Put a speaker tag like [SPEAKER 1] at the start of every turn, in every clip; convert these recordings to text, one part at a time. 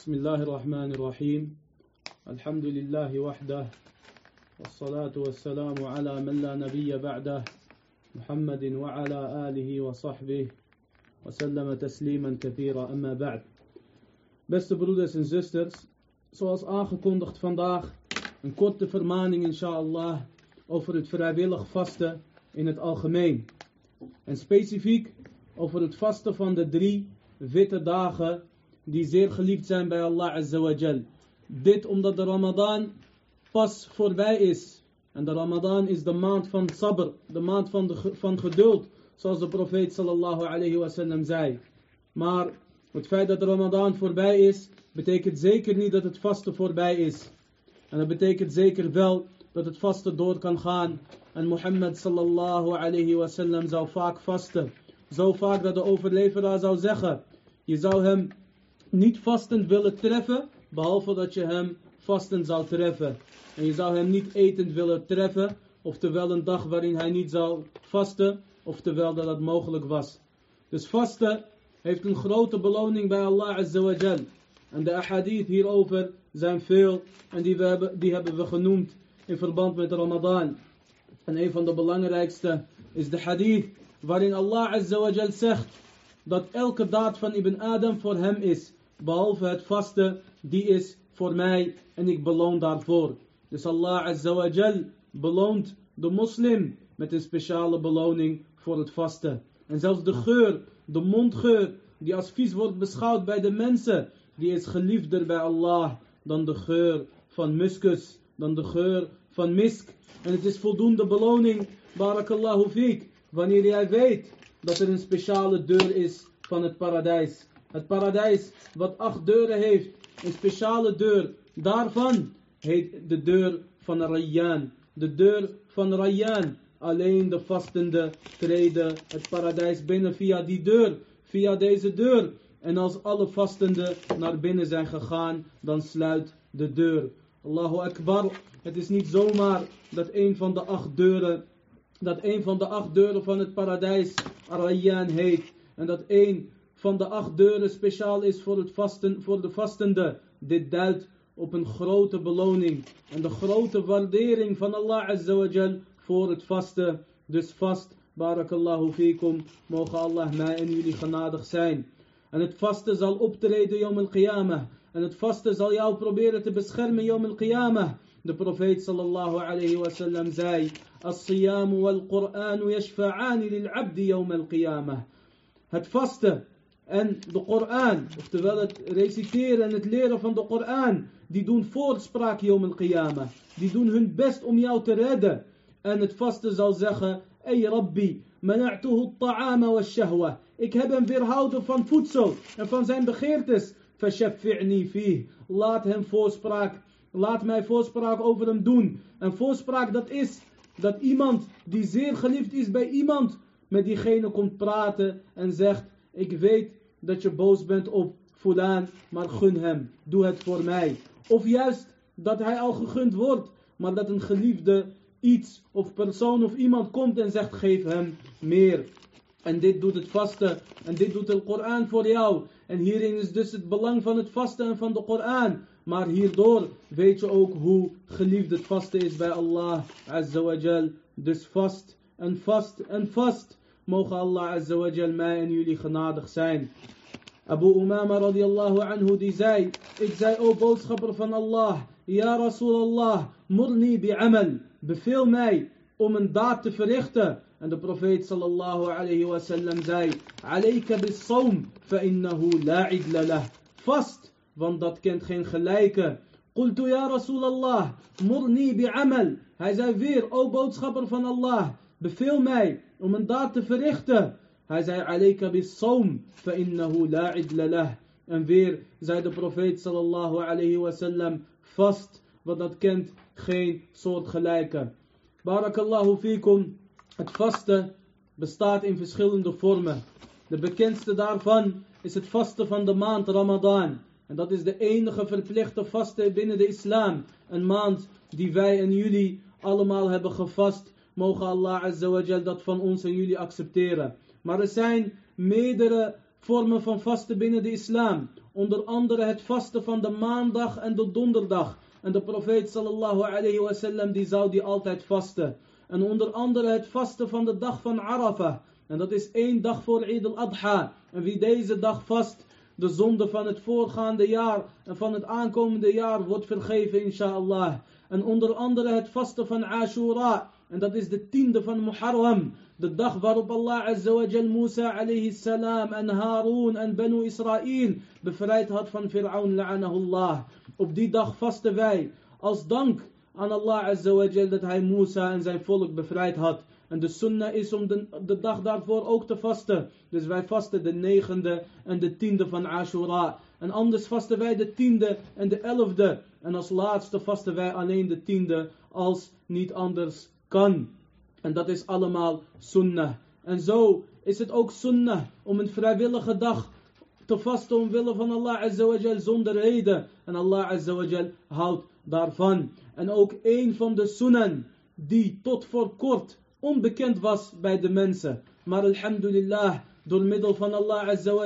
[SPEAKER 1] بسم الله الرحمن الرحيم الحمد لله وحده والصلاة والسلام على من لا نبي بعده محمد وعلى آله وصحبه وسلم تسليما كثيرا أما بعد Beste broeders en zusters, zoals aangekondigd vandaag een korte vermaning inshallah over het vrijwillig vasten in het algemeen. En specifiek over het vasten van de drie witte dagen die zeer geliefd zijn bij Allah Azza Dit omdat de Ramadan pas voorbij is. En de Ramadan is de maand van sabr, de maand van, de, van geduld, zoals de profeet sallallahu alayhi wasallam zei. Maar het feit dat de Ramadan voorbij is, betekent zeker niet dat het vasten voorbij is. En dat betekent zeker wel dat het vasten door kan gaan. En Mohammed sallallahu alayhi wasallam zou vaak vasten. Zo vaak dat de overleveraar zou zeggen, je zou hem niet vastend willen treffen, behalve dat je hem vastend zou treffen. En je zou hem niet etend willen treffen, oftewel een dag waarin hij niet zou vasten, oftewel dat dat mogelijk was. Dus vasten heeft een grote beloning bij Allah Azza En de ahadith hierover zijn veel en die, we hebben, die hebben we genoemd in verband met Ramadan. En een van de belangrijkste is de hadith waarin Allah Azza zegt dat elke daad van Ibn Adam voor hem is behalve het vasten, die is voor mij en ik beloon daarvoor. Dus Allah Azza beloont de moslim met een speciale beloning voor het vasten. En zelfs de geur, de mondgeur, die als vies wordt beschouwd bij de mensen, die is geliefder bij Allah dan de geur van muskus, dan de geur van misk. En het is voldoende beloning, barakallahu fiek, wanneer jij weet dat er een speciale deur is van het paradijs. Het paradijs wat acht deuren heeft, een speciale deur. Daarvan heet de deur van Rayyan. De deur van Rayyan. Alleen de vastende treden het paradijs binnen via die deur. Via deze deur. En als alle vastenden naar binnen zijn gegaan, dan sluit de deur. Allahu Akbar. Het is niet zomaar dat een van de acht deuren, dat een van de acht deuren van het paradijs Rayyan heet. En dat één van de acht deuren speciaal is voor, het vasten, voor de vastende. Dit duidt op een grote beloning en de grote waardering van Allah Azza voor het vasten. Dus vast, barakallahu fikum, mogen Allah mij en jullie genadig zijn. En het vasten zal optreden yom al-qiyamah. En het vasten zal jou proberen te beschermen yom al-qiyamah. De profeet sallallahu alayhi wa sallam zei: As-siyamu wal-Qur'anu yashfa'ani lil-abdi yom al-qiyamah. Het vasten en de Koran, oftewel het reciteren en het leren van de Koran, die doen voorspraak Yom al-Qiyamah. Die doen hun best om jou te redden. En het vaste zal zeggen, Ey Rabbi, mana'tuhu ta'ama wa shahwa. Ik heb hem weerhouden van voedsel en van zijn begeertes. Fashaffi'ni fih. Laat hem voorspraak, laat mij voorspraak over hem doen. En voorspraak dat is dat iemand die zeer geliefd is bij iemand, met diegene komt praten en zegt, ik weet dat je boos bent op fulaan, maar gun hem. Doe het voor mij. Of juist dat hij al gegund wordt, maar dat een geliefde iets of persoon of iemand komt en zegt geef hem meer. En dit doet het vasten. En dit doet de Koran voor jou. En hierin is dus het belang van het vasten en van de Koran. Maar hierdoor weet je ook hoe geliefd het vasten is bij Allah Azza wa. Dus vast en vast en vast. Mogen Allah Azza wa Jal mij en jullie genadig zijn. Abu Umama radiallahu anhu die zei, ik zei o boodschapper van Allah, ja Rasulallah, murni bi'amal, beveel mij om een daad te verrichten. En de profeet sallallahu alayhi wa sallam zei, alayka bis sawm, fa innahu la idla lah. Vast, want dat kent geen gelijke. Qultu ya Rasulallah, murni bi'amal. Hij zei weer, o boodschapper van Allah, beveel mij om een daad te verrichten. Hij zei, alayka. En weer zei de profeet sallallahu alayhi wa sallam, vast, want dat kent geen soortgelijke. Barakallahu fikum, het vasten bestaat in verschillende vormen. De bekendste daarvan is het vasten van de maand Ramadan. En dat is de enige verplichte vasten binnen de islam. Een maand die wij en jullie allemaal hebben gevast. Mogen Allah Azza wa Jal dat van ons en jullie accepteren. Maar er zijn meerdere vormen van vasten binnen de islam. Onder andere het vasten van de maandag en de donderdag. En de profeet sallallahu alayhi wasallam die zou die altijd vasten. En onder andere het vasten van de dag van Arafah. En dat is één dag voor Eid al-Adha. En wie deze dag vast, de zonde van het voorgaande jaar en van het aankomende jaar wordt vergeven, inshallah. En onder andere het vasten van Ashura. En dat is de tiende van Muharram. De dag waarop Allah Azza wa Jal Musa alayhi salam en Harun en Banu Israël bevrijd had van Fir'aun la'anahullah. Op die dag vasten wij als dank aan Allah Azza wa Jal dat hij Musa en zijn volk bevrijd had. En de sunnah is om de, de, dag daarvoor ook te vasten. Dus wij vasten de negende en de tiende van Ashura. En anders vasten wij de tiende en de elfde. En als laatste vasten wij alleen de tiende als niet anders kan. En dat is allemaal sunnah. En zo is het ook sunnah om een vrijwillige dag te vasten omwille van Allah Azza zonder reden. En Allah Azza houdt daarvan. En ook een van de sunnen die tot voor kort onbekend was bij de mensen. Maar alhamdulillah, door middel van Allah Azza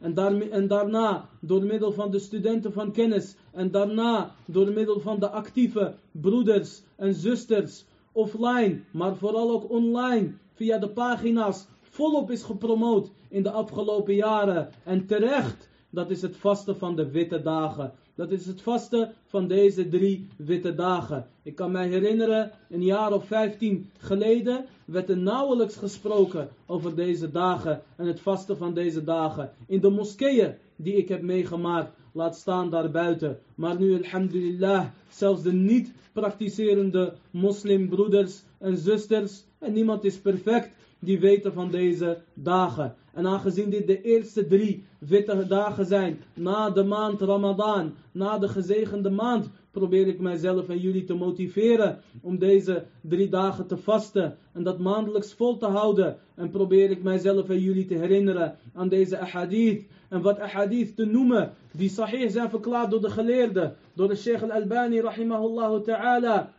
[SPEAKER 1] en, daar, en daarna door middel van de studenten van kennis en daarna door middel van de actieve broeders en zusters offline, maar vooral ook online via de pagina's volop is gepromoot in de afgelopen jaren. En terecht, dat is het vasten van de witte dagen. Dat is het vasten van deze drie witte dagen. Ik kan mij herinneren, een jaar of vijftien geleden werd er nauwelijks gesproken over deze dagen en het vasten van deze dagen. In de moskeeën die ik heb meegemaakt, laat staan daarbuiten. Maar nu, alhamdulillah, zelfs de niet praktiserende moslimbroeders en zusters, en niemand is perfect, die weten van deze dagen. En aangezien dit de eerste drie witte dagen zijn, na de maand Ramadan, na de gezegende maand, probeer ik mijzelf en jullie te motiveren om deze drie dagen te vasten en dat maandelijks vol te houden. En probeer ik mijzelf en jullie te herinneren aan deze ahadith. En wat ahadith te noemen, die sahih zijn verklaard door de geleerden, door de Sheikh al-Albani rahimahullah ta'ala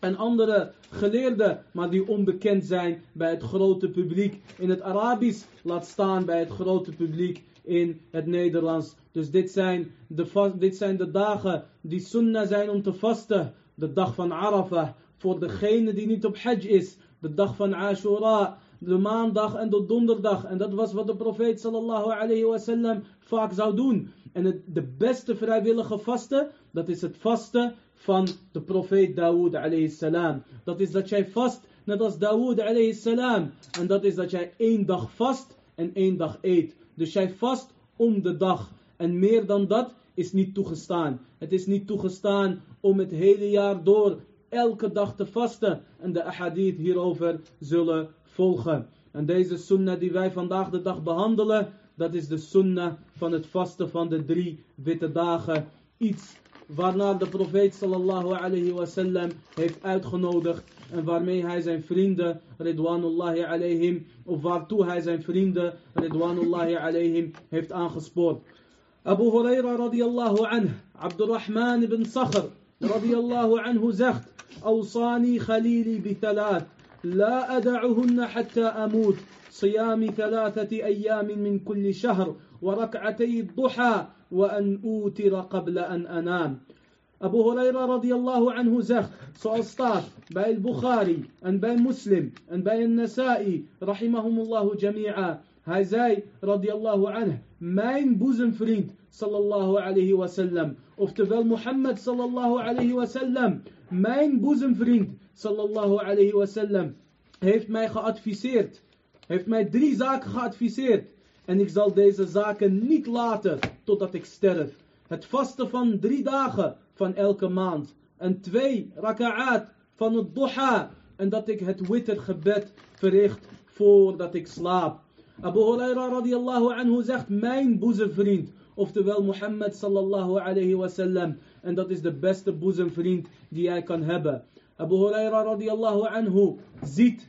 [SPEAKER 1] en andere geleerden, maar die onbekend zijn bij het grote publiek in het Arabisch, laat staan bij het grote publiek in het Nederlands. Dus dit zijn de, dit zijn de dagen die sunnah zijn om te vasten. De dag van Arafah, voor degene die niet op Hajj is. De dag van Ashura, de maandag en de donderdag. En dat was wat de profeet sallallahu alayhi wasallam vaak zou doen. En het, de beste vrijwillige vasten, dat is het vasten van de profeet Dawood alayhi salam. Dat is dat jij vast, net als Dawood alayhi salam. En dat is dat jij één dag vast en één dag eet. Dus jij vast om de dag. En meer dan dat is niet toegestaan. Het is niet toegestaan om het hele jaar door elke dag te vasten. En de ahadith hierover zullen volgen. En deze sunnah die wij vandaag de dag behandelen, dat is de sunnah van het vasten van de drie witte dagen. Iets waarnaar de profeet sallallahu alayhi wasallam heeft uitgenodigd en waarmee hij zijn vrienden ridwanullahi alayhim of waartoe hij zijn vrienden ridwanullahi alayhim heeft aangespoord. Abu Huraira radiyallahu anhu, Abdurrahman ibn Sakhr radiyallahu anhu zegt أوصاني خليلي بثلاث لا أدعهن حتى أموت صيام ثلاثة أيام من كل شهر وركعتي الضحى وأن أوتر قبل أن أنام أبو هريرة رضي الله عنه زخ سأستار باي البخاري أن باي مسلم أن باي النسائي رحمهم الله جميعا هزاي رضي الله عنه ماين بوزن فريند صلى الله عليه وسلم أفتفال محمد صلى الله عليه وسلم ماين بوزن فريند صلى الله عليه وسلم heeft mij geadviseerd, heeft mij drie zaken geadviseerd. En ik zal deze zaken niet laten totdat ik sterf. Het vasten van drie dagen van elke maand. En twee raka'at van het duha. En dat ik het wittergebed verricht voordat ik slaap. Abu Huraira radiallahu anhu zegt mijn boezemvriend. Oftewel Mohammed sallallahu alayhi wasallam. En dat is de beste boezemvriend die jij kan hebben. Abu Huraira radiallahu anhu ziet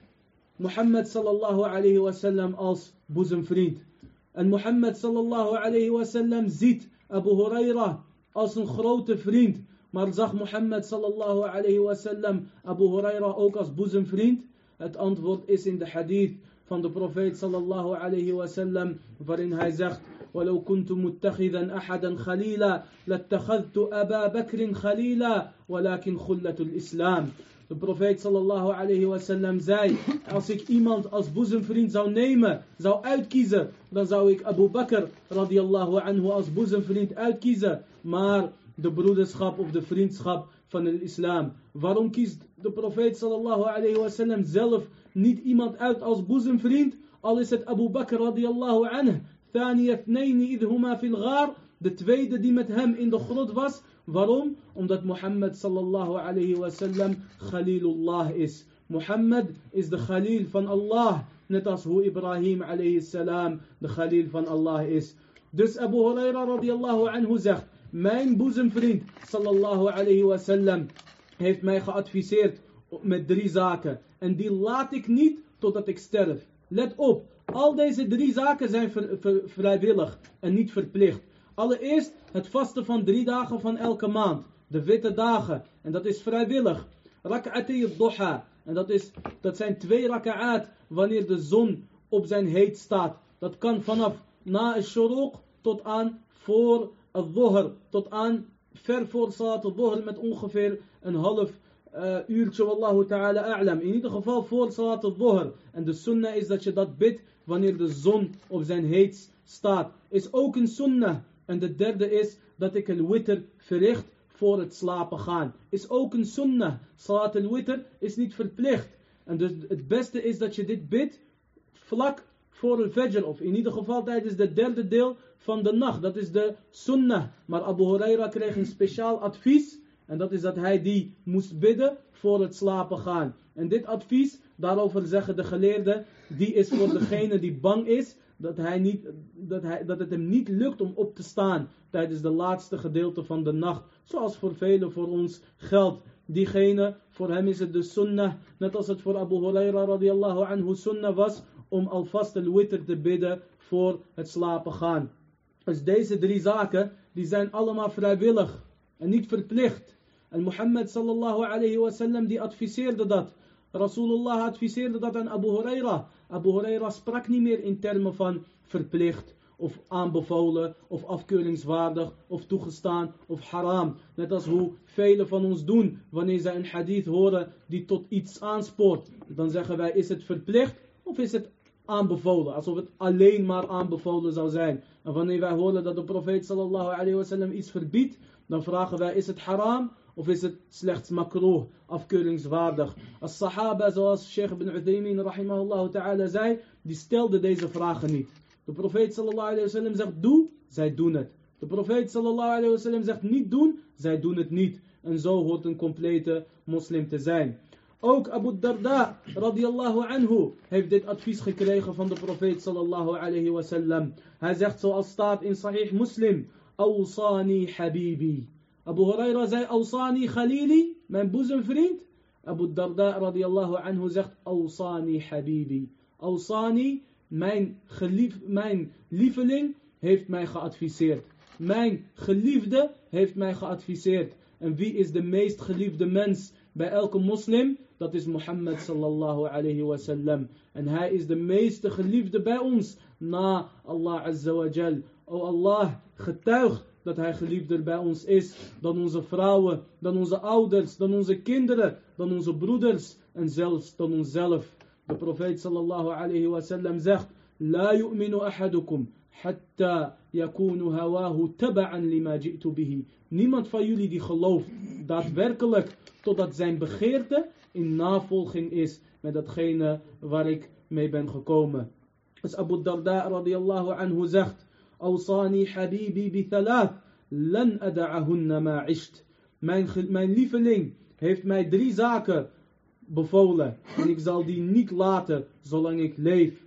[SPEAKER 1] Mohammed sallallahu alayhi wasallam als boezemvriend. En Mohammed sallallahu alayhi wasallam ziet Abu Huraira als een grote vriend. Maar zag Mohammed sallallahu alayhi wasallam Abu Huraira ook als boezemvriend? Het antwoord is in de hadith van de profeet sallallahu alayhi wasallam waarin hij zegt ولو كنت متخذا أحدا خليلا لاتخذت أبا بكر خليلا ولكن خلة الإسلام De profeet sallallahu alayhi wasallam zei: Als ik iemand als boezemvriend zou nemen, zou uitkiezen, dan zou ik Abu Bakr radiallahu anhu als boezemvriend uitkiezen. Maar de broederschap of de vriendschap van de islam. Waarom kiest de profeet sallallahu alayhi wasallam zelf niet iemand uit als boezemvriend? Al is het Abu Bakr radiallahu anhu. ثاني اثنين إذ هما في الغار de tweede die met hem in de grot was. Waarom? Omdat Mohammed sallallahu alayhi wasallam Khalilullah is. Mohammed is de Khalil van Allah. Net als hoe Ibrahim alayhi salam de Khalil van Allah is. Dus Abu Huraira radiallahu anhu zegt. Mijn boezemvriend sallallahu alayhi wasallam heeft mij geadviseerd met drie zaken. En die laat ik niet totdat ik sterf. Let op, al deze drie zaken zijn vrijwillig en niet verplicht. Allereerst het vasten van drie dagen van elke maand. De witte dagen. En dat is vrijwillig. Rak'ati duha. En dat, is, dat zijn twee raka'at wanneer de zon op zijn heet staat. Dat kan vanaf na shuruq tot aan voor het dhuhr. Tot aan ver voor salat dhuhr met ongeveer een half uh, uurtje. Wallahu ta'ala a'lam. In ieder geval voor salat dhuhr. En de sunnah is dat je dat bidt wanneer de zon op zijn heet staat. Is ook een sunnah en de derde is dat ik een witter verricht voor het slapen gaan. Is ook een sunnah. Salat al-witr is niet verplicht. En dus het beste is dat je dit bidt vlak voor het fajr. Of in ieder geval tijdens het derde deel van de nacht. Dat is de sunnah. Maar Abu Huraira kreeg een speciaal advies. En dat is dat hij die moest bidden voor het slapen gaan. En dit advies, daarover zeggen de geleerden, die is voor degene die bang is dat, hij niet, dat, hij, dat het hem niet lukt om op te staan tijdens de laatste gedeelte van de nacht. Zoals voor velen voor ons geldt. Diegene, voor hem is het de sunnah, net als het voor Abu Huraira radiallahu anhu sunnah was, om alvast de witr te bidden voor het slapen gaan. Dus deze drie zaken, die zijn allemaal vrijwillig en niet verplicht. En Mohammed sallallahu alayhi wasallam die adviseerde dat. Rasulullah adviseerde dat aan Abu Huraira. Abu Huraira sprak niet meer in termen van verplicht of aanbevolen of afkeuringswaardig of toegestaan of haram. Net als hoe velen van ons doen wanneer zij een hadith horen die tot iets aanspoort. Dan zeggen wij is het verplicht of is het aanbevolen. Alsof het alleen maar aanbevolen zou zijn. En wanneer wij horen dat de profeet sallallahu alayhi wasallam iets verbiedt. Dan vragen wij is het haram of is het slechts makroh, afkeuringswaardig? Als sahaba, zoals Sheikh ibn Uthaymin rahimahullah ta'ala zei, die stelden deze vragen niet. De profeet sallallahu alayhi wasallam zegt doe, zij doen het. De profeet sallallahu alayhi wasallam zegt niet doen, zij doen het niet. En zo hoort een complete moslim te zijn. Ook Abu Darda radiyallahu anhu heeft dit advies gekregen van de profeet sallallahu alayhi wasallam. Hij zegt zoals staat in Sahih Muslim, Awsani habibi. Abu Huraira zei, Awsani Khalili, mijn boezemvriend. Abu Darda radiallahu anhu zegt, Awsani Habibi. Awsani, mijn, gelief, mijn lieveling, heeft mij geadviseerd. Mijn geliefde heeft mij geadviseerd. En wie is de meest geliefde mens bij elke moslim? Dat is Mohammed sallallahu alayhi wasallam. En hij is de meeste geliefde bij ons na Allah azza wa jal. O Allah, getuig dat hij geliefder bij ons is dan onze vrouwen, dan onze ouders, dan onze kinderen, dan onze broeders en zelfs dan onszelf. De profeet sallallahu alayhi wa sallam zegt, La yu'minu ahadukum hatta yakunu hawahu taba'an lima ji'tu. Niemand van jullie die gelooft daadwerkelijk totdat zijn begeerte in navolging is met datgene waar ik mee ben gekomen. Als Abu Darda radiyallahu anhu zegt, أوصاني حبيبي بثلاث لن أدعهن ما عشت mijn, mijn lieveling heeft mij drie zaken bevolen en ik zal die niet laten zolang ik leef.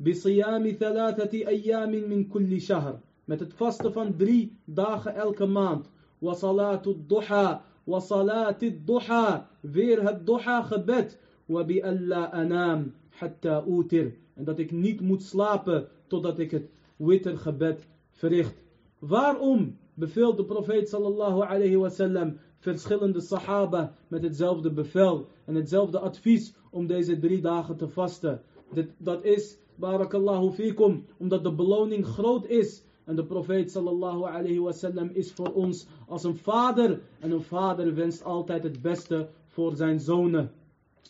[SPEAKER 1] بصيام ثلاثة أيام من كل شهر met het vasten van drie dagen elke maand. وصلاة الضحى وصلاة الضحى weer het duha gebed. وبألا أنام حتى أوتر en dat ik niet moet slapen totdat ik het wittergebed verricht. Waarom beveelt de profeet sallallahu alayhi wasallam verschillende sahaba met hetzelfde bevel en hetzelfde advies om deze drie dagen te vasten? Dit, dat is, barakallahu fikum, omdat de beloning groot is En de profeet sallallahu alayhi wasallam is voor ons als een vader. En een vader wenst altijd het beste voor zijn zonen.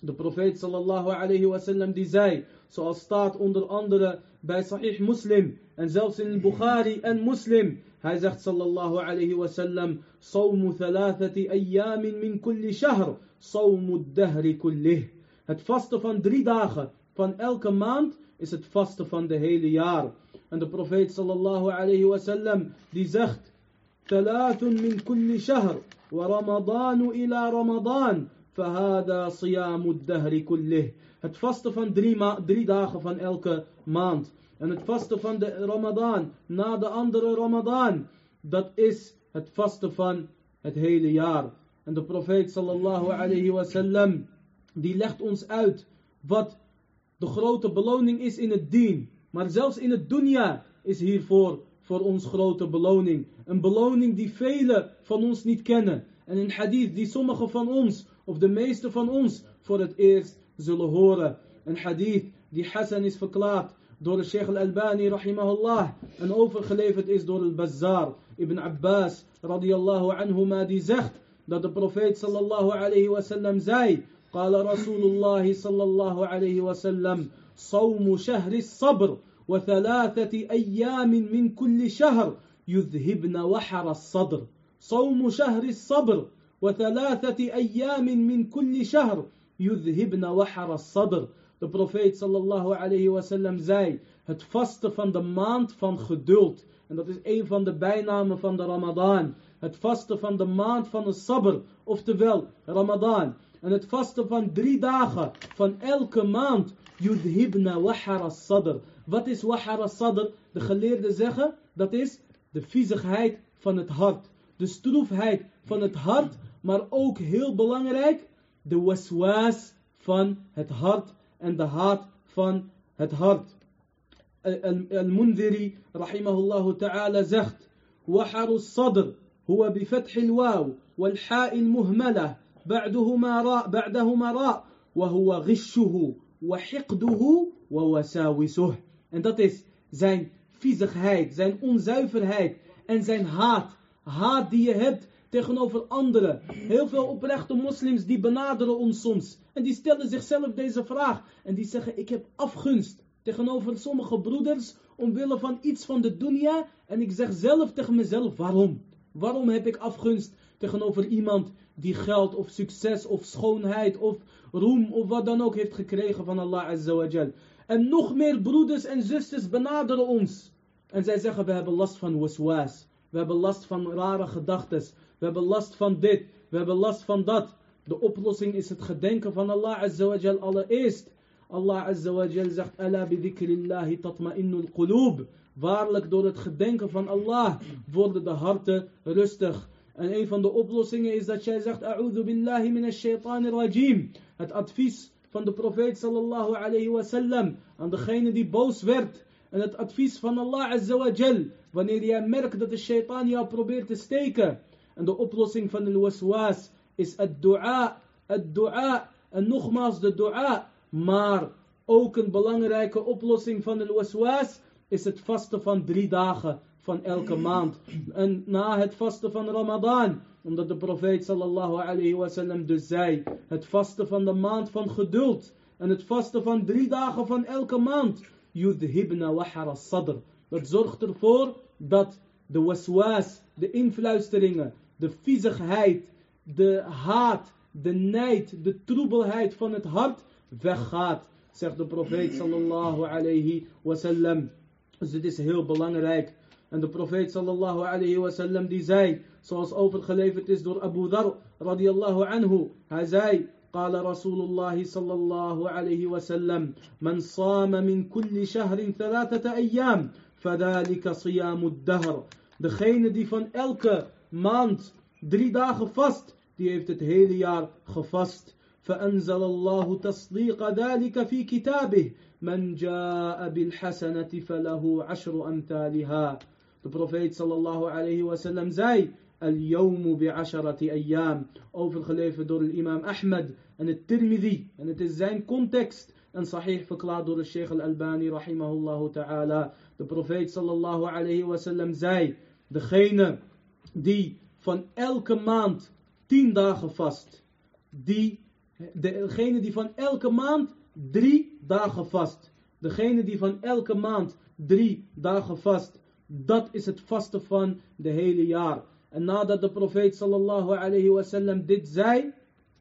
[SPEAKER 1] De profeet sallallahu alayhi wasallam die zei, zoals staat onder andere bij Sahih Muslim en zelfs in Bukhari en Muslim. Hij zegt sallallahu alayhi wasallam, صوم ثلاثة أيام من كل شهر صوم الدهر كله. Het vasten van drie dagen van elke maand is het vasten van de hele jaar. En de profeet sallallahu alayhi wasallam die zegt, ثلاث من كل شهر ورمضان إلى رمضان فهذا صيام الدهر كله. Het vasten van drie, drie dagen van elke maand. En het vasten van de Ramadan na de andere Ramadan. Dat is het vasten van het hele jaar. En de profeet sallallahu alayhi wasallam die legt ons uit wat de grote beloning is in het dien. Maar zelfs in het dunya is hiervoor voor ons grote beloning. Een beloning die velen van ons niet kennen. En een hadith die sommigen van ons, of de meeste van ons, voor het eerst zullen horen. Een hadith die Hassan is verklaard door de Sheikh al-Albani rahimahullah. En overgeleverd is door al-Bazzar ibn Abbas radiyallahu anhuma die zegt dat de profeet sallallahu alayhi wasallam zei. قال رسول الله صلى الله عليه وسلم صوم شهر الصبر وثلاثة أيام من كل شهر يذهبن وحر الصدر صوم شهر الصبر وثلاثة أيام من كل شهر يذهبن وحر الصدر De profeet sallallahu alayhi wasallam zei, het vasten van de maand van geduld. En dat is een van de bijnamen van de Ramadan. Het vasten van de maand van de sabr, oftewel Ramadan. En het vasten van drie dagen van elke maand. Yudhibna wahara sadr. Wat is wahara sadr? De geleerden zeggen, dat is de viezigheid van het hart. De stroefheid van het hart, maar ook heel belangrijk, de waswas van het hart en de haat van het hart. Al-Mundiri, rahimahullah ta'ala, zegt, وحر الصدر هو بفتح الواو والحاء المهملة بعدهما راء بعدهما راء وهو غشه وحقده ووساوسه en dat is zijn viezigheid, zijn onzuiverheid en zijn haat. Haat die je hebt tegenover anderen. Heel veel oprechte moslims die benaderen ons soms. En die stellen zichzelf deze vraag. En die zeggen, ik heb afgunst tegenover sommige broeders omwille van iets van de dunya. En ik zeg zelf tegen mezelf, waarom? Waarom heb ik afgunst tegenover iemand die geld of succes of schoonheid of roem of wat dan ook heeft gekregen van Allah Azza. En nog meer broeders en zusters benaderen ons. En zij zeggen, we hebben last van waswas. We hebben last van rare gedachten. We hebben last van dit. We hebben last van dat. De oplossing is het gedenken van Allah Azza wa Jal allereerst. Allah Azza wa Jal zegt, Ala bidikrillahi tatma'innul qulub. Waarlijk door het gedenken van Allah worden de harten rustig. En een van de oplossingen is dat jij zegt, A'udhu billahi minash shaitanir rajim. Het advies van de profeet sallallahu alayhi wasallam aan degene die boos werd. En het advies van Allah azza wa jal. Wanneer jij merkt dat de shaitan jou probeert te steken. En de oplossing van de waswas is het dua. Het dua. En nogmaals de dua. Maar ook een belangrijke oplossing van de waswas is het vasten van drie dagen van elke maand. En na het vasten van Ramadan, omdat de profeet sallallahu alayhi wasallam dus zei, het vasten van de maand van geduld en het vasten van drie dagen van elke maand, yudhibna wahara sadr. Dat zorgt ervoor dat de waswas, de influisteringen, de viezigheid, de haat, de nijd, de troebelheid van het hart weggaat, zegt de profeet sallallahu alayhi wasallam. Dus dit is heel belangrijk. En de profeet sallallahu alayhi wasallam die zei, zoals overgeleverd is door Abu Dhar radiyallahu anhu. Hij zei, قال رسول الله صلى الله عليه وسلم من صام من كل شهر ثلاثة أيام فذلك صيام الدهر Degene die van elke maand drie dagen vast, die heeft het hele jaar gevast. فأنزل الله تصديق ذلك في كتابه من جاء بالحسنة فله عشر أمثالها De profeet sallallahu alayhi wasallam zei, Al-yawmu bi'asharati ayyam. Overgeleverd door imam Ahmed en het Tirmidhi. En het is zijn context en sahih verklaard door de Sheikh al-Albani rahimahullah ta'ala. De profeet sallallahu alayhi wasallam zei, degene die van elke maand tien dagen vast, die, degene die van elke maand drie dagen vast, degene die van elke maand drie dagen vast, dat is het vasten van de hele jaar. En nadat de profeet sallallahu alayhi wasallam dit zei,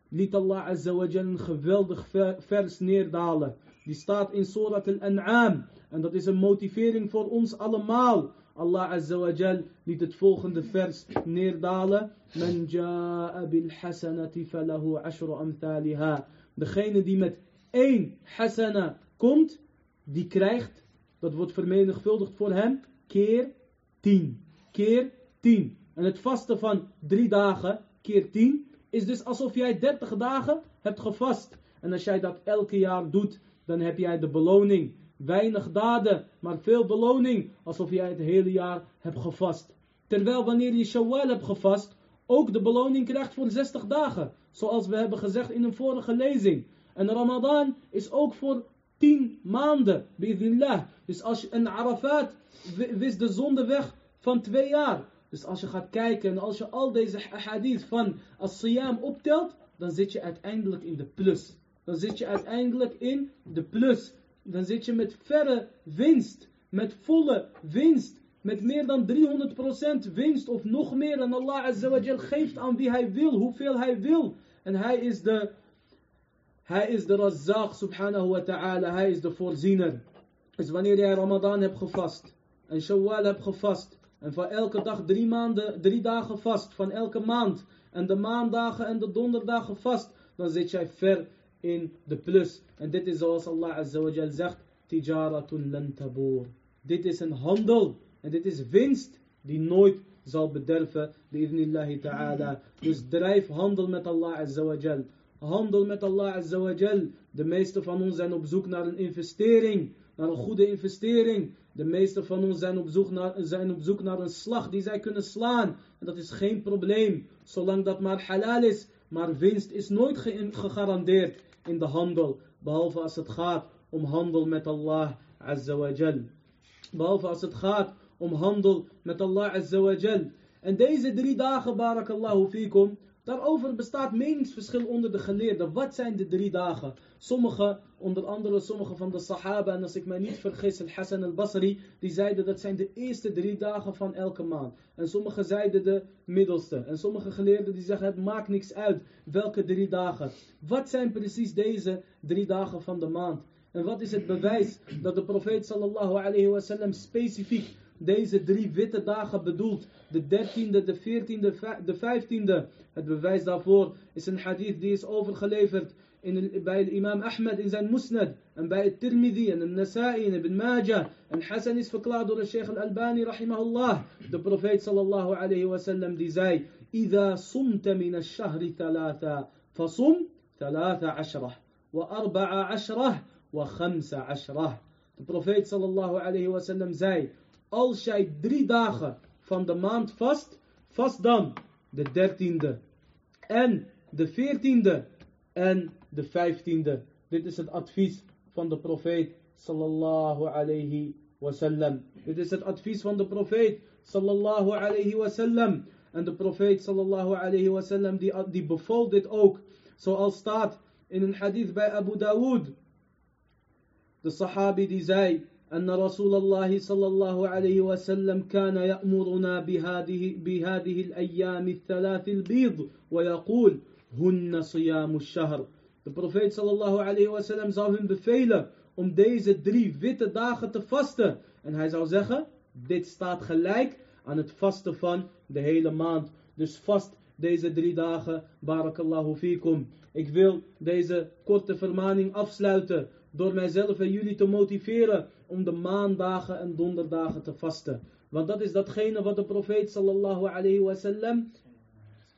[SPEAKER 1] liet Allah azza een geweldig vers neerdalen. Die staat in Surat al-An'am. En dat is een motivering voor ons allemaal. Allah azza wa jal liet het volgende vers neerdalen. Man ja'a bil hasanati falahu ashru amthaliha. Degene die met één hasana komt, die krijgt, dat wordt vermenigvuldigd voor hem, keer tien. Keer tien. En het vasten van drie dagen, keer tien, is dus alsof jij 30 dagen hebt gevast. En als jij dat elke jaar doet, dan heb jij de beloning. Weinig daden, maar veel beloning. Alsof jij het hele jaar hebt gevast. Terwijl wanneer je Shawwal hebt gevast, ook de beloning krijgt voor 60 dagen. Zoals we hebben gezegd in een vorige lezing. En Ramadan is ook voor 10 maanden, bi'idhnillah. Dus als je een Arafat wist de zonde weg van twee jaar. Dus als je gaat kijken en als je al deze hadith van as-siyam optelt, dan zit je uiteindelijk in de plus. Dan zit je uiteindelijk in de plus. Dan zit je met verre winst, met volle winst, met meer dan 300% winst of nog meer. En Allah Azza geeft aan wie hij wil, hoeveel hij wil. En hij is de, hij is de Razzaq subhanahu wa ta'ala, hij is de voorziener. Dus wanneer jij Ramadan hebt gevast en Shawwal hebt gevast en van elke dag drie, maanden, drie dagen vast. Van elke maand. En de maandagen en de donderdagen vast. Dan zit jij ver in de plus. En dit is zoals Allah Azza zegt. Tijaratun lan Dit is een handel. En dit is winst die nooit zal bederven. Bi'idnillahi ta'ala. Dus drijf handel met Allah Azza. Handel met Allah Azza. De meeste van ons zijn op zoek naar een investering. Naar een goede investering. De meeste van ons zijn op, zoek naar, zijn op zoek naar een slag die zij kunnen slaan. En dat is geen probleem, zolang dat maar halal is. Maar winst is nooit gegarandeerd in de handel. Behalve als het gaat om handel met Allah Azza wa Jal. Behalve als het gaat om handel met Allah Azza Jal. En deze drie dagen, barakallahu fikum, Daarover bestaat meningsverschil onder de geleerden. Wat zijn de drie dagen? Sommige, onder andere sommige van de Sahaba, en als ik mij niet vergis, Al-Hassan al-Basri, die zeiden dat zijn de eerste drie dagen van elke maand. En sommige zeiden de middelste. En sommige geleerden die zeggen het maakt niks uit welke drie dagen. Wat zijn precies deze drie dagen van de maand? En wat is het bewijs dat de profeet sallallahu alayhi wasallam specifiek deze drie witte dagen bedoelt. De dertiende, de veertiende, de vijftiende. Het bewijs daarvoor is een hadith die is overgeleverd in, bij de imam Ahmed in zijn musnad. En bij het Tirmidhi en de Nasa'i en Ibn Majah. En Hassan is verklaard door de Sheikh al-Albani rahimahullah. De profeet sallallahu alayhi wa sallam die zei. إذا صمت من الشهر ثلاثة فصم ثلاثة عشرة وأربع عشرة وخمس عشرة. De profeet sallallahu alayhi wa sallam zei als jij drie dagen van de maand vast, vast dan de dertiende en de veertiende en de vijftiende. Dit is het advies van de profeet sallallahu alayhi wasallam. Dit is het advies van de profeet sallallahu alayhi wasallam. En de profeet sallallahu alayhi wasallam die, die beval dit ook. Zoals staat in een hadith bij Abu Dawood. De sahabi die zei أن رسول الله صلى الله عليه وسلم كان يأمرنا بهذه, بهذه الأيام الثلاث البيض ويقول هن صيام الشهر De profeet sallallahu alayhi wa sallam zou hun bevelen om deze drie witte dagen te vasten. En hij zou zeggen, dit staat gelijk aan het vasten van de hele maand. Dus vast deze drie dagen, barakallahu fikum. Ik wil deze korte vermaning afsluiten door mijzelf en jullie te motiveren om de maandagen en donderdagen te vasten. Want dat is datgene wat de profeet sallallahu alayhi wasallam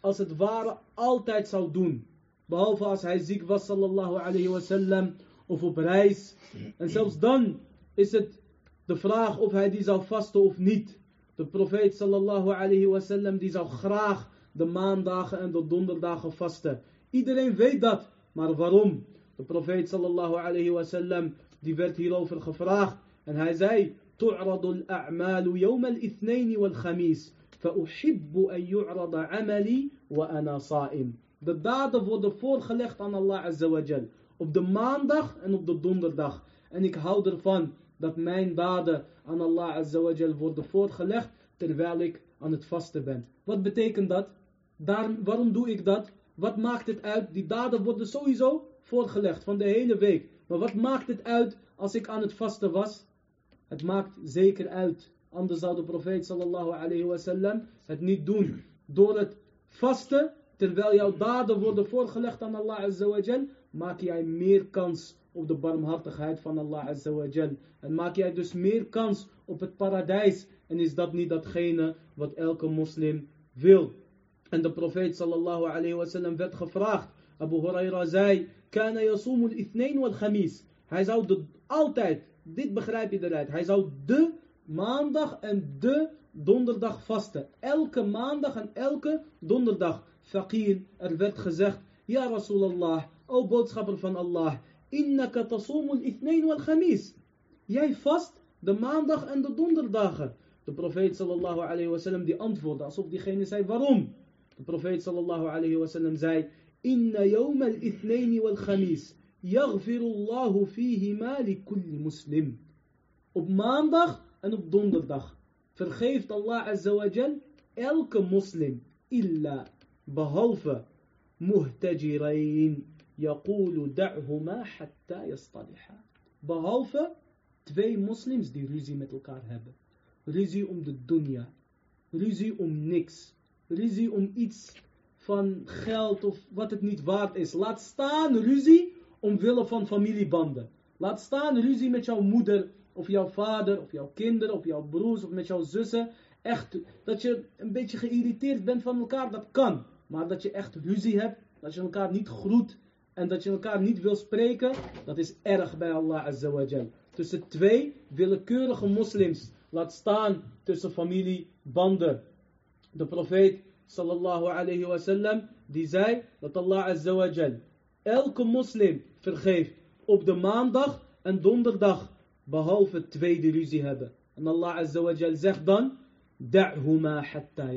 [SPEAKER 1] als het ware altijd zou doen. Behalve als hij ziek was sallallahu alayhi wasallam of op reis. En zelfs dan is het de vraag of hij die zou vasten of niet. De profeet sallallahu alayhi wasallam die zou graag de maandagen en de donderdagen vasten. Iedereen weet dat. Maar waarom? De profeet sallallahu alayhi wa sallam, die werd hierover gevraagd. En hij zei, تعرض الأعمال يوم الاثنين والخميس فأحب أن يعرض عملي وأنا صائم De daden worden voorgelegd aan Allah Azawajal. Op de maandag en op de donderdag. En ik hou ervan dat mijn daden aan Allah Azawajal worden voorgelegd terwijl ik aan het vasten ben. Wat betekent dat? Daar, waarom doe ik dat? Wat maakt het uit? Die daden worden sowieso voorgelegd van de hele week. Maar wat maakt het uit als ik aan het vasten was? Het maakt zeker uit. Anders zou de profeet sallallahu alayhi wasallam het niet doen. Door het vasten, terwijl jouw daden worden voorgelegd aan Allah azawajal, maak jij meer kans op de barmhartigheid van Allah azawajal. En maak jij dus meer kans op het paradijs. En is dat niet datgene wat elke moslim wil. En de profeet sallallahu alayhi wasallam werd gevraagd. Abu Huraira zei, kana yasumul ithnain wal khamis. Hij zou de, altijd, dit begrijp je eruit, hij zou de maandag en de donderdag vasten. Elke maandag en elke donderdag. Faqil, er werd gezegd, ja Rasulallah, o boodschapper van Allah, innaka tasumul ithnain wal khamis. Jij vast de maandag en de donderdagen. De profeet sallallahu alayhi wasallam die antwoordde alsof diegene zei waarom. De profeet sallallahu alayhi wasallam zei, al-ithnain wal khamis. Yaghfirullahu fihi ma li kulli muslim. Op maandag en op donderdag vergeeft Allah azawajal elke moslim illa behalve muhtajirain yaqulu da'huma hatta yastaliha. Behalve twee moslims die ruzie met elkaar hebben. Ruzie om de dunya. Ruzie om niks. Ruzie om iets van geld of wat het niet waard is. Laat staan ruzie omwille van familiebanden. Laat staan ruzie met jouw moeder of jouw vader of jouw kinderen of jouw broers of met jouw zussen. Echt, dat je een beetje geïrriteerd bent van elkaar, dat kan. Maar dat je echt ruzie hebt, dat je elkaar niet groet en dat je elkaar niet wil spreken, dat is erg bij Allah Azawajal. Tussen twee willekeurige moslims, laat staan tussen familiebanden. De profeet sallallahu alayhi wasallam, die zei dat Allah Azawajal elke moslim vergeeft op de maandag en donderdag, behalve twee ruzie hebben. En Allah Azawajal zegt dan, da'huma hatta.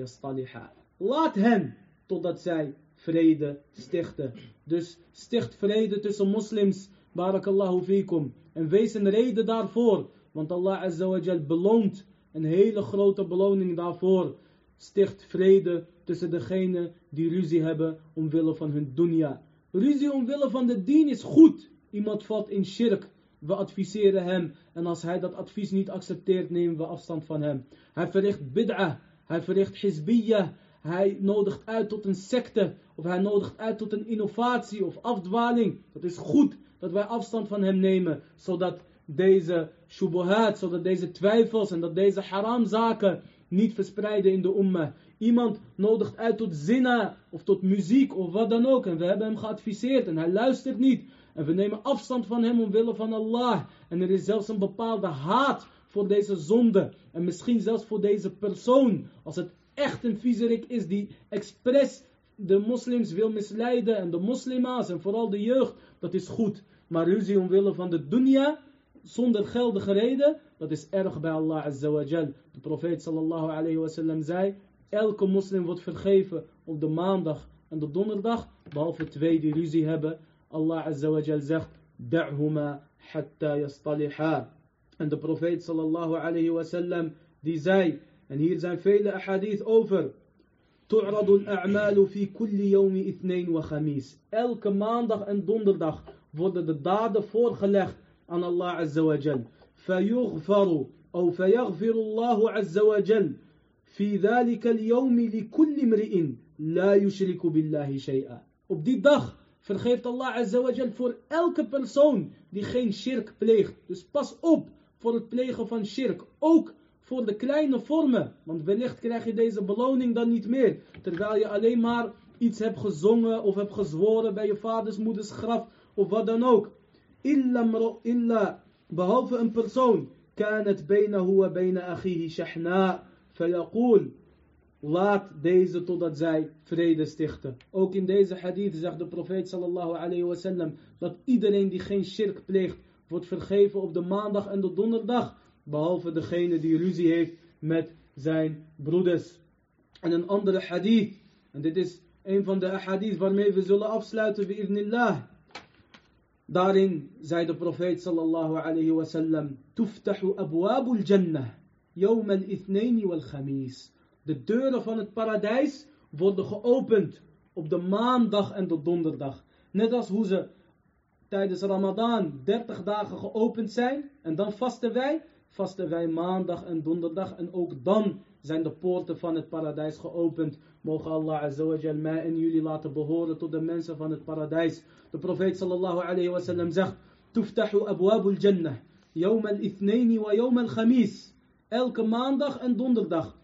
[SPEAKER 1] Laat hen totdat zij vrede stichten. Dus sticht vrede tussen moslims, barakallahu fikum. En wees een reden daarvoor, want Allah Azawajal beloont een hele grote beloning daarvoor. Sticht vrede tussen degenen die ruzie hebben omwille van hun dunya. Ruzie omwille van de dien is goed. Iemand valt in shirk. We adviseren hem. En als hij dat advies niet accepteert, nemen we afstand van hem. Hij verricht bid'ah. Hij verricht hizbiyah. Hij nodigt uit tot een secte. Of hij nodigt uit tot een innovatie of afdwaling. Dat is goed dat wij afstand van hem nemen. Zodat deze shubuhat, zodat deze twijfels en dat deze haramzaken niet verspreiden in de ummah. Iemand nodigt uit tot zina of tot muziek of wat dan ook. En we hebben hem geadviseerd en hij luistert niet. En we nemen afstand van hem omwille van Allah. En er is zelfs een bepaalde haat voor deze zonde. En misschien zelfs voor deze persoon. Als het echt een viezerik is die expres de moslims wil misleiden. En de moslima's en vooral de jeugd. Dat is goed. Maar ruzie omwille van de dunya Zonder geldige reden. Dat is erg bij Allah azawajal. De profeet sallallahu alayhi wasallam zei. Elke moslim wordt vergeven op de maandag en de donderdag. Behalve twee die ruzie hebben. Allah azawajal zegt. Da'huma hatta yastaliha. En de profeet sallallahu alayhi wasallam die zei. En hier zijn vele ahadith over. تعرض الأعمال في كل يوم اثنين وخميس. Elke maandag en donderdag worden de daden voorgelegd aan Allah Azza wa Jal. فيغفر أو فيغفر الله عز وجل في ذلك اليوم لكل امرئ لا يشرك بالله شيئا. Op die dag vergeeft Allah Azza wa Jal voor elke persoon die geen shirk pleegt. Dus pas op voor het plegen van shirk. Ook voor de kleine vormen. Want wellicht krijg je deze beloning dan niet meer. Terwijl je alleen maar iets hebt gezongen of hebt gezworen bij je vaders, moeders graf of wat dan ook. illa behalve een persoon wa akhihi laat deze totdat zij vrede stichten. Ook in deze hadith zegt de profeet sallallahu alayhi wasallam dat iedereen die geen shirk pleegt wordt vergeven op de maandag en de donderdag. Behalve degene die ruzie heeft met zijn broeders. En een andere hadith. En dit is een van de hadith waarmee we zullen afsluiten. Bi'idnillah. Daarin zei de profeet sallallahu alayhi wasallam, Tuftahu abwabul jannah, yawm al-ithnaini wal khamis. De deuren van het paradijs worden geopend op de maandag en de donderdag. Net als hoe ze tijdens Ramadan 30 dagen geopend zijn en dan vasten wij, vasten wij maandag en donderdag en ook dan zijn de poorten van het paradijs geopend. Mogen Allah azawajal mij en jullie laten behoren tot de mensen van het paradijs. De profeet sallallahu alayhi wa sallam zegt, Tuftahu abwabul jannah, yawm al-ithnaini wa yawm al-khamis. Elke maandag en donderdag.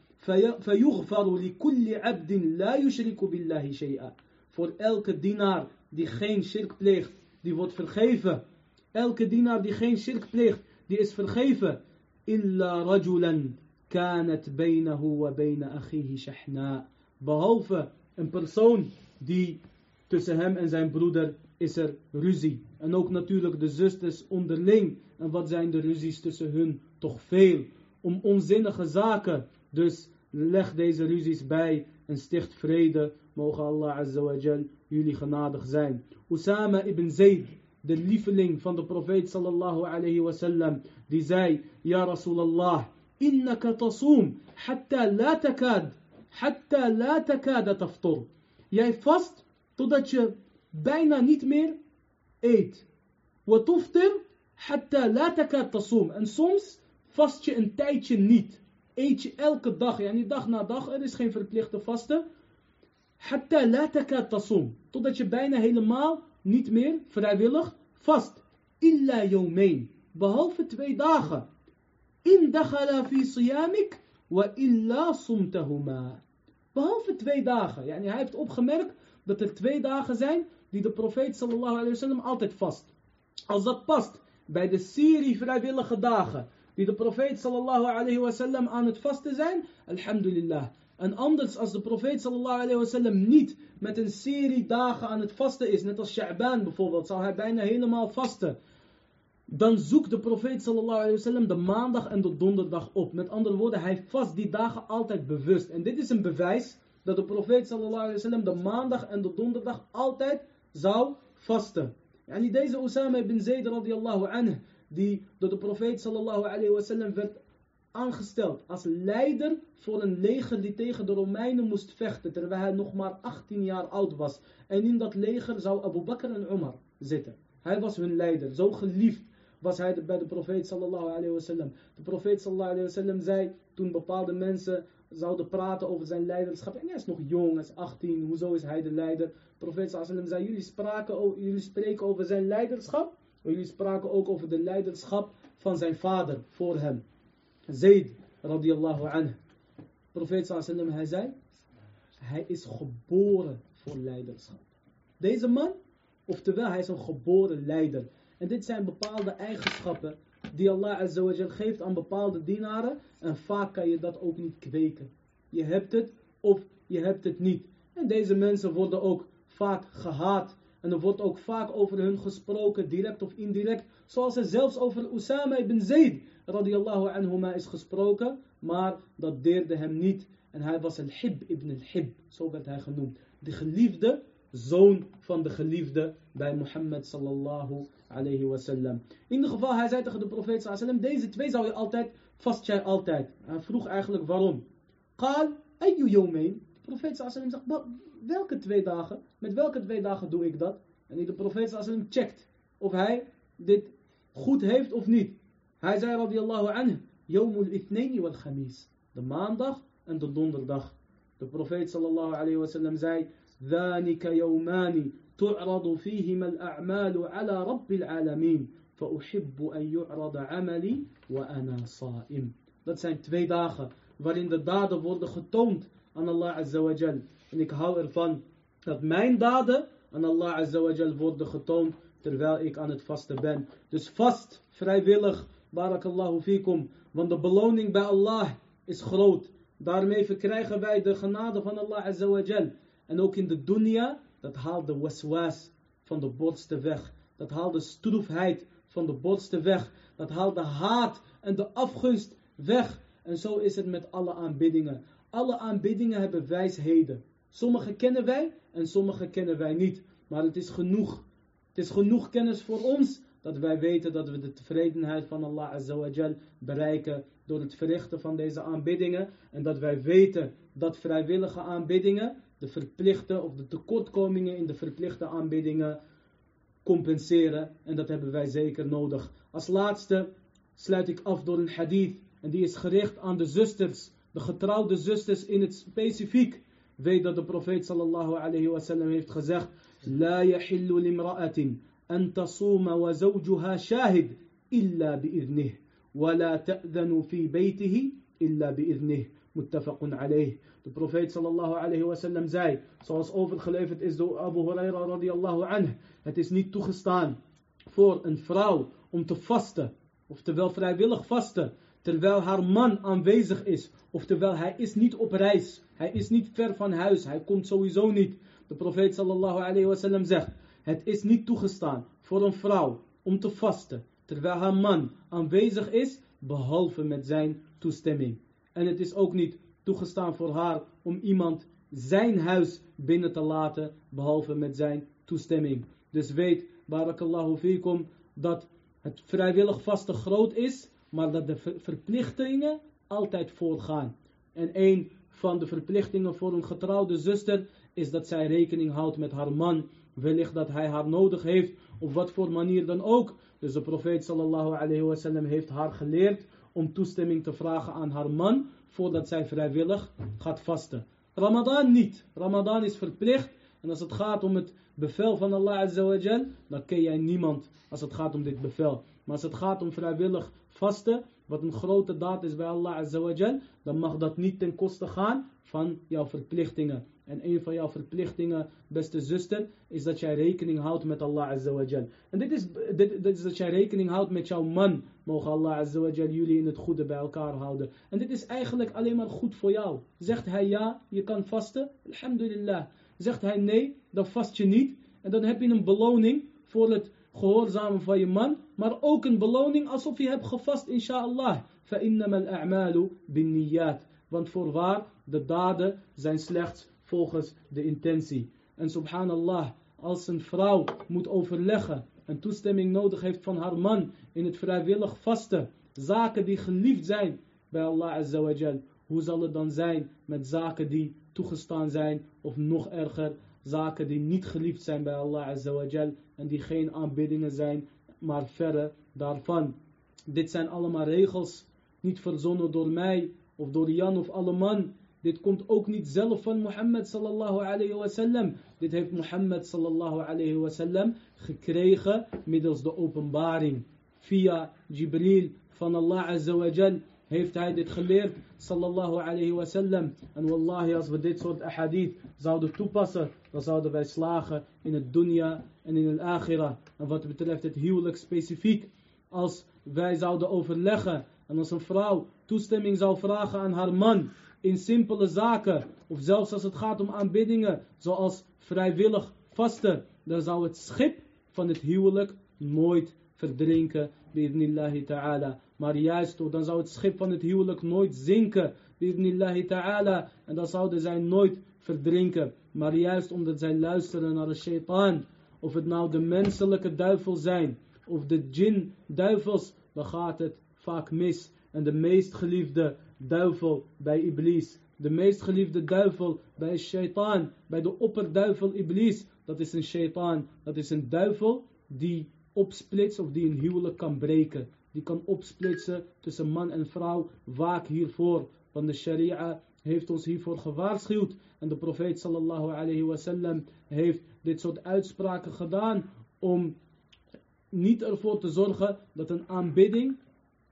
[SPEAKER 1] فيغفر لكل عبد لا يشرك بالله شيئا. Voor elke dienaar die geen shirk pleegt, die wordt vergeven. Elke dienaar die geen shirk pleegt, die is vergeven. Illa rajulan kanat baynahu wa bayna akhihi shahna. Behalve een persoon die tussen hem en zijn broeder is er ruzie. En ook natuurlijk de zusters onderling. En wat zijn de ruzies tussen hun? Toch veel. Om onzinnige zaken. Dus leg deze ruzies bij en sticht vrede. Mogen Allah Azza wa Jal jullie genadig zijn. Usama ibn Zayd, de lieveling van de profeet sallallahu alayhi wa sallam, die zei, Ja Rasulallah, innaka tasum, hatta la takad, hatta la takada taftur. Jij vast totdat je bijna niet meer eet. Wa tuftir, hatta la takad tasum. En soms vast je een tijdje niet. Eet je elke dag, ja niet dag na dag, er is geen verplichte vasten. Hatta la takad tasum. Totdat je bijna helemaal niet meer vrijwillig vast. Illa yawmain. Behalve twee dagen. In dakhala fi siyamik wa illa sumtahuma. Behalve twee dagen. Yani hij heeft opgemerkt dat er twee dagen zijn die de profeet sallallahu alayhi wasallam altijd vast. Als dat past bij de serie vrijwillige dagen die de profeet sallallahu alayhi wasallam aan het vasten zijn, alhamdulillah. En anders als de profeet sallallahu alayhi wasallam niet met een serie dagen aan het vasten is, net als Sha'ban bijvoorbeeld, zal hij bijna helemaal vasten. Dan zoekt de profeet sallallahu alayhi wasallam de maandag en de donderdag op. Met andere woorden, hij vast die dagen altijd bewust. En dit is een bewijs dat de profeet sallallahu alayhi wasallam de maandag en de donderdag altijd zou vasten. Yani deze Osama ibn Zayd radiyallahu anhu, die door de profeet sallallahu alayhi wasallam werd aangesteld als leider voor een leger die tegen de Romeinen moest vechten, terwijl hij nog maar 18 jaar oud was. En in dat leger zou Abu Bakr en Umar zitten. Hij was hun leider, zo geliefd was hij bij de profeet sallallahu alayhi wasallam. De profeet sallallahu alayhi wasallam zei, toen bepaalde mensen zouden praten over zijn leiderschap, en hij is nog jong, hij is 18, hoezo is hij de leider? De profeet sallallahu alayhi zei, jullie, jullie spreken over zijn leiderschap, maar jullie spraken ook over de leiderschap van zijn vader voor hem. Zayd radiallahu anhu. Profeet sallam, hij zei, hij is geboren voor leiderschap. Deze man, oftewel hij is een geboren leider. En dit zijn bepaalde eigenschappen die Allah azawajal geeft aan bepaalde dienaren. En vaak kan je dat ook niet kweken. Je hebt het of je hebt het niet. En deze mensen worden ook vaak gehaat. En er wordt ook vaak over hun gesproken, direct of indirect. Zoals er zelfs over Usama ibn Zayd radiallahu anhuma is gesproken. Maar dat deerde hem niet. En hij was al-Hib ibn al-Hib. Zo werd hij genoemd. De geliefde zoon van de geliefde bij Mohammed sallallahu alayhi wasallam. In ieder geval, hij zei tegen de profeet sallallahu alayhi deze twee zou je altijd, vast jij altijd. Hij vroeg eigenlijk waarom. Qal, ayyu yawmain. De profeet sallallahu alayhi zegt, welke twee dagen? Met welke twee dagen doe ik dat? En de profeet sallallahu alayhi checkt of hij dit goed heeft of niet. Hij zei radiyallahu anhu, Yomul ithnaini wal khamis. De maandag en de donderdag. De profeet sallallahu alayhi wa sallam zei, Dhanika yawmani tu'radu fihima al-a'malu ala rabbil alamin. Fa'uhibbu an yu'rada amali wa ana sa'im. Dat zijn twee dagen waarin de daden worden getoond aan Allah azawajal. En ik hou ervan dat mijn daden aan Allah azawajal worden getoond terwijl ik aan het vasten ben. Dus vast, vrijwillig, barakallahu fikum. Want de beloning bij Allah is groot. Daarmee verkrijgen wij de genade van Allah Azawajal. En ook in de dunya, dat haalt de waswas van de borsten weg. Dat haalt de stroefheid van de borsten weg. Dat haalt de haat en de afgunst weg. En zo is het met alle aanbiddingen. Alle aanbiddingen hebben wijsheden. Sommige kennen wij en sommige kennen wij niet. Maar het is genoeg. Het is genoeg kennis voor ons dat wij weten dat we de tevredenheid van Allah Azawajal bereiken door het verrichten van deze aanbiddingen. En dat wij weten dat vrijwillige aanbiddingen de verplichte of de tekortkomingen in de verplichte aanbiddingen compenseren. En dat hebben wij zeker nodig. Als laatste sluit ik af door een hadith. En die is gericht aan de zusters, de getrouwde zusters in het specifiek. Weet dat de profeet sallallahu alayhi wa sallam heeft gezegd: La yahillu limra'atin tasuma wa zawjuha shahid illa bi'idnih. ولا تأذن في بيته إلا بإذنه متفق عليه De profeet sallallahu alayhi wa sallam zei, zoals overgeleverd is door Abu Huraira radiallahu anh, het is niet toegestaan voor een vrouw om te vasten, oftewel vrijwillig vasten, terwijl haar man aanwezig is, oftewel hij is niet op reis, hij is niet ver van huis, hij komt sowieso niet. De profeet sallallahu alayhi wa sallam zegt, het is niet toegestaan voor een vrouw om te vasten, terwijl haar man aanwezig is, behalve met zijn toestemming. En het is ook niet toegestaan voor haar om iemand zijn huis binnen te laten, behalve met zijn toestemming. Dus weet, barakallahu fikum, dat het vrijwillig vaste groot is, maar dat de verplichtingen altijd voorgaan. En een van de verplichtingen voor een getrouwde zuster is dat zij rekening houdt met haar man. Wellicht dat hij haar nodig heeft, op wat voor manier dan ook. Dus de profeet sallallahu alayhi heeft haar geleerd om toestemming te vragen aan haar man voordat zij vrijwillig gaat vasten. Ramadan niet. Ramadan is verplicht. En als het gaat om het bevel van Allah Azawajal, dan ken jij niemand als het gaat om dit bevel. Maar als het gaat om vrijwillig vasten, wat een grote daad is bij Allah Azawajal, dan mag dat niet ten koste gaan van jouw verplichtingen. En een van jouw verplichtingen, beste zuster, is dat jij rekening houdt met Allah Azawajal. En dit is, dit, dit is dat jij rekening houdt met jouw man. Mogen Allah Azawajal jullie in het goede bij elkaar houden. En dit is eigenlijk alleen maar goed voor jou. Zegt hij ja, je kan vasten, alhamdulillah. Zegt hij nee, dan vast je niet. En dan heb je een beloning voor het gehoorzamen van je man. Maar ook een beloning alsof je hebt gevast, inshallah. فَإِنَّمَا الْأَعْمَالُ بِالنِّيَّاتِ want voorwaar, de daden zijn slechts volgens de intentie. En subhanallah, als een vrouw moet overleggen en toestemming nodig heeft van haar man in het vrijwillig vasten, zaken die geliefd zijn bij Allah Azawajal, hoe zal het dan zijn met zaken die toegestaan zijn of nog erger, zaken die niet geliefd zijn bij Allah Azawajal en die geen aanbiddingen zijn, maar verre daarvan. Dit zijn allemaal regels, niet verzonnen door mij of door Jan of alle man. Dit komt ook niet zelf van Mohammed sallallahu alayhi wa. Dit heeft Mohammed sallallahu alayhi wa gekregen middels de openbaring. Via Jibril van Allah azawajal heeft hij dit geleerd sallallahu alayhi wa sallam. En wallahi als we dit soort ahadith zouden toepassen, dan zouden wij slagen in het dunya en in het akhirah. En wat betreft het huwelijk specifiek, als wij zouden overleggen en als een vrouw toestemming zou vragen aan haar man in simpele zaken, of zelfs als het gaat om aanbiddingen, zoals vrijwillig vasten, dan zou het schip van het huwelijk nooit verdrinken, bi'idnillahi ta'ala. Maar juist, dan zou het schip van het huwelijk nooit zinken, bi'idnillahi ta'ala. En dan zouden zij nooit verdrinken. Maar juist omdat zij luisteren naar de shaitaan, of het nou de menselijke duivel zijn, of de jinn duivels, dan gaat het vaak mis. En de meest geliefde duivel bij Iblis. De meest geliefde duivel bij shaitaan. Bij de opperduivel Iblis. Dat is een shaitaan. Dat is een duivel die opsplitst of die een huwelijk kan breken. Die kan opsplitsen tussen man en vrouw. Waak hiervoor. Want de sharia heeft ons hiervoor gewaarschuwd. En de profeet sallallahu alayhi wasallam heeft dit soort uitspraken gedaan. Om niet ervoor te zorgen dat een aanbidding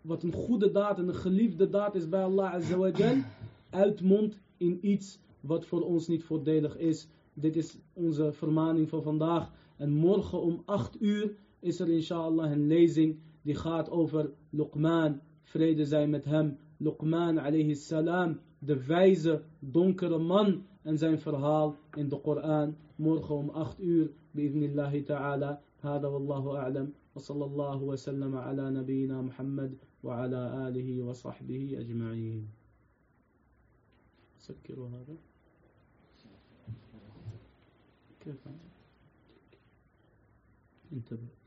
[SPEAKER 1] wat een goede daad en een geliefde daad is bij Allah Azawajal, uitmondt in iets wat voor ons niet voordelig is. Dit is onze vermaning van vandaag. En morgen om 8 uur is er inshallah een lezing die gaat over Luqman, vrede zijn met hem. Luqman alayhi salam, de wijze, donkere man en zijn verhaal in de Koran. Morgen om 8 uur, bi'idnillahi ta'ala. هذا والله أعلم وصلى الله وسلم على نبينا محمد وعلى آله وصحبه أجمعين. سكروا هذا. كيف؟ انتبه.